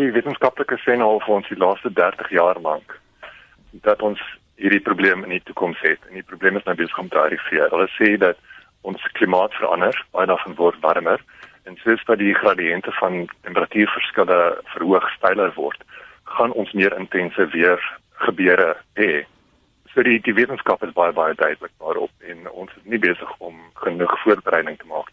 Die wetenskaplikes sê nou vir ons die laaste 30 jaar lank dat ons hierdie probleem in die toekoms het. En die probleem is nou besig om te arriveer. Hulle sê dat ons klimaat verander, baie daarvan word warmer en soos dat die gradiënte van temperatuurverskille verhoog, styler word, gaan ons meer intense weer gebeure hê. So die die wetenskap is baie baie duidelik daarop en ons is nie besig om genoeg voorbereiding te maak.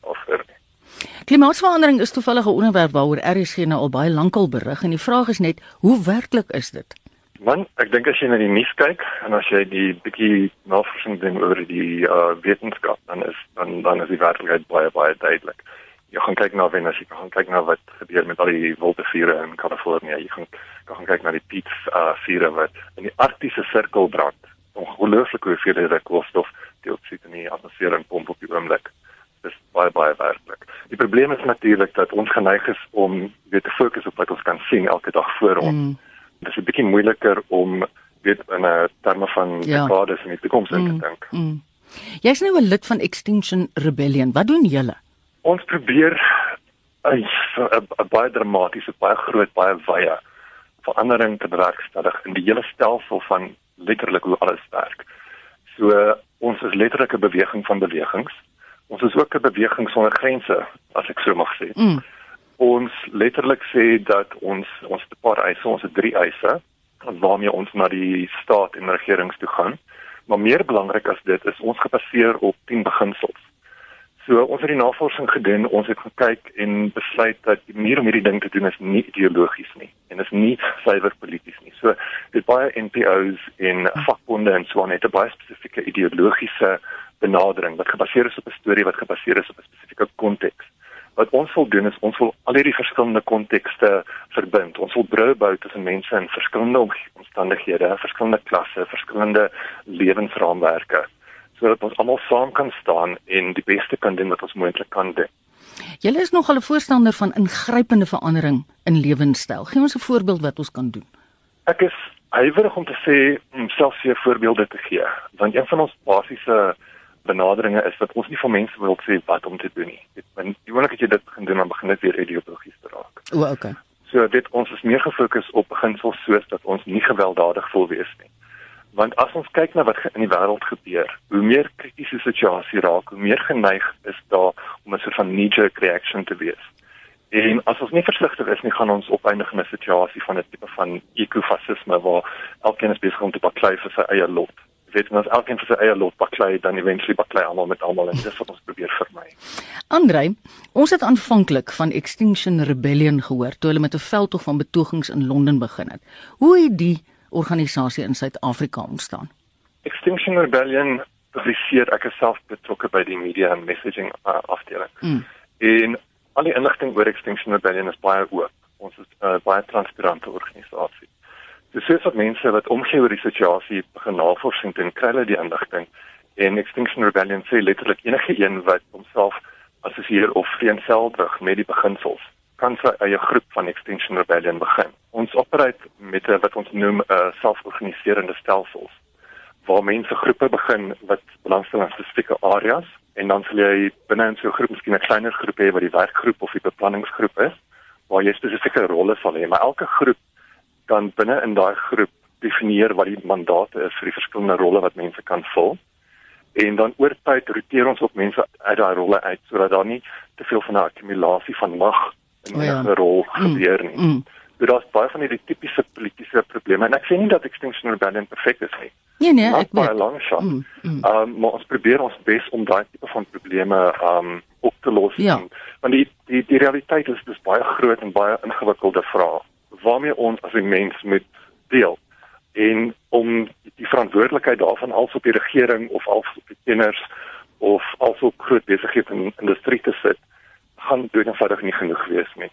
Klimaatsverandering is toevallig 'n onderwerp waaroor RSG nou al baie lankal berig en die vraag is net hoe werklik is dit? Man, ek dink as jy na die nuus kyk en as jy die bietjie navorsing doen oor die uh, wetenskap, dan is dan dan is die werklikheid baie baie duidelik. Jy gaan kyk na wen as jy gaan kyk na wat gebeur met al die woltevure in Kalifornië. Jy gaan gaan kyk na die peat uh, vure wat in die arktiese sirkel brand. Ongelooflik hoeveel dit koolstof dioksied in die atmosfeer pomp op die oomblik is baie baie werklik. Die probleem is natuurlik dat ons geneig is om weet te fokus op wat ons kan sien elke dag voor ons. Mm. Dit is 'n bietjie moeiliker om weet in 'n terme van ja. dekades in die toekoms mm. te dink. Mm. Jy's nou 'n lid van Extinction Rebellion. Wat doen julle? Ons probeer 'n baie dramatiese, baie groot, baie wye verandering te bewerkstellig in die hele stelsel van letterlik hoe alles werk. So ons is letterlik 'n beweging van bewegings Ons is ook 'n beweging sonder grense, as ek so mag sê. Mm. Ons letterlik sê dat ons ons het 'n paar eise, ons het drie eise waarmee ons na die staat en regerings toe gaan. Maar meer belangrik as dit is ons gebaseer op 10 beginsels. So ons het die navorsing gedoen, ons het gekyk en besluit dat die manier om hierdie ding te doen is nie ideologies nie en is nie suiwer polities nie. So dit baie NPO's en vakbonde en so aan het 'n baie spesifieke ideologiese benadering wat gebaseer is op 'n storie wat gebaseer is op 'n spesifieke konteks. Wat ons wil doen is ons wil al hierdie verskillende kontekste verbind. Ons wil brûe bou tussen mense in verskillende omstandighede, verskillende klasse, verskillende lewensraamwerke sodat ons almal saam kan staan en die beste kan doen wat ons moontlik kan doen. Julle is nogal 'n voorstander van ingrypende verandering in lewenstyl. Gee ons 'n voorbeeld wat ons kan doen. Ek is huiwerig om te sê om selfs hier voorbeelde te gee, want een van ons basiese benaderinge is dat ons nie vir mense wil sê wat om te doen nie. Dit want die oomblik as jy dit begin doen, dan begin dit weer ideologies te raak. O, okay. So dit ons is meer gefokus op beginsels soos dat ons nie gewelddadig wil wees nie want as ons kyk na wat in die wêreld gebeur, hoe meer kritiese situasie raak, hoe meer geneig is daar om 'n soort van knee-jerk reaction te wees. En as ons nie versigtig is nie, gaan ons opeindig in 'n situasie van 'n tipe van ekofasisme waar elkeen is besig om te baklei vir sy eie lot. Jy weet, as elkeen vir sy eie lot baklei, dan eventually baklei almal met almal en dis wat ons probeer vermy. Andre, ons het aanvanklik van Extinction Rebellion gehoor toe hulle met 'n veldtog van betogings in Londen begin het. Hoe het die organisasie in Suid-Afrika ontstaan? Extinction Rebellion publiseer ek self betrokke by die media and messaging uh, afdeling. Mm. En al die inligting oor Extinction Rebellion is baie oop. Ons is 'n uh, baie transparante organisasie. Dis sê dat mense wat omgee oor die situasie begin navorsing doen, kry hulle die inligting. En Extinction Rebellion sê letterlik enige een wat homself assosieer of vereenselwig met die beginsels kan sy eie groep van Extinction Rebellion begin. Ons operate met 'n wat ons noem 'n uh, selforganiserende stelsels waar mense groepe begin wat belangstel aan spesifieke areas en dan sal jy binne in so 'n groep miskien 'n kleiner groep hê wat die werkgroep of die beplanningsgroep is waar jy spesifieke rolle sal hê, maar elke groep kan binne in daai groep definieer wat die mandate is vir die verskillende rolle wat mense kan vul. En dan oor tyd roteer ons op mense uit daai rolle uit sodat daar nie te veel van 'n akkumulasie van mag in 'n ja. rol mm, gebeur nie. Mm. So daar's baie van hierdie tipiese politieke probleme en ek sê nie dat Extinction Rebellion perfek is nie. Nee nee, ek baie lank shot. Mm, mm. Um maar ons probeer ons bes om daai tipe van probleme um op te los. Ja. Want die die die realiteit is dis baie groot en baie ingewikkelde vrae waarmee ons as 'n mens moet deel en om die verantwoordelikheid daarvan als op die regering of als op die kenners of als op groot besighede en industrie te sit gaan doen eenvoudig nie genoeg wees nie.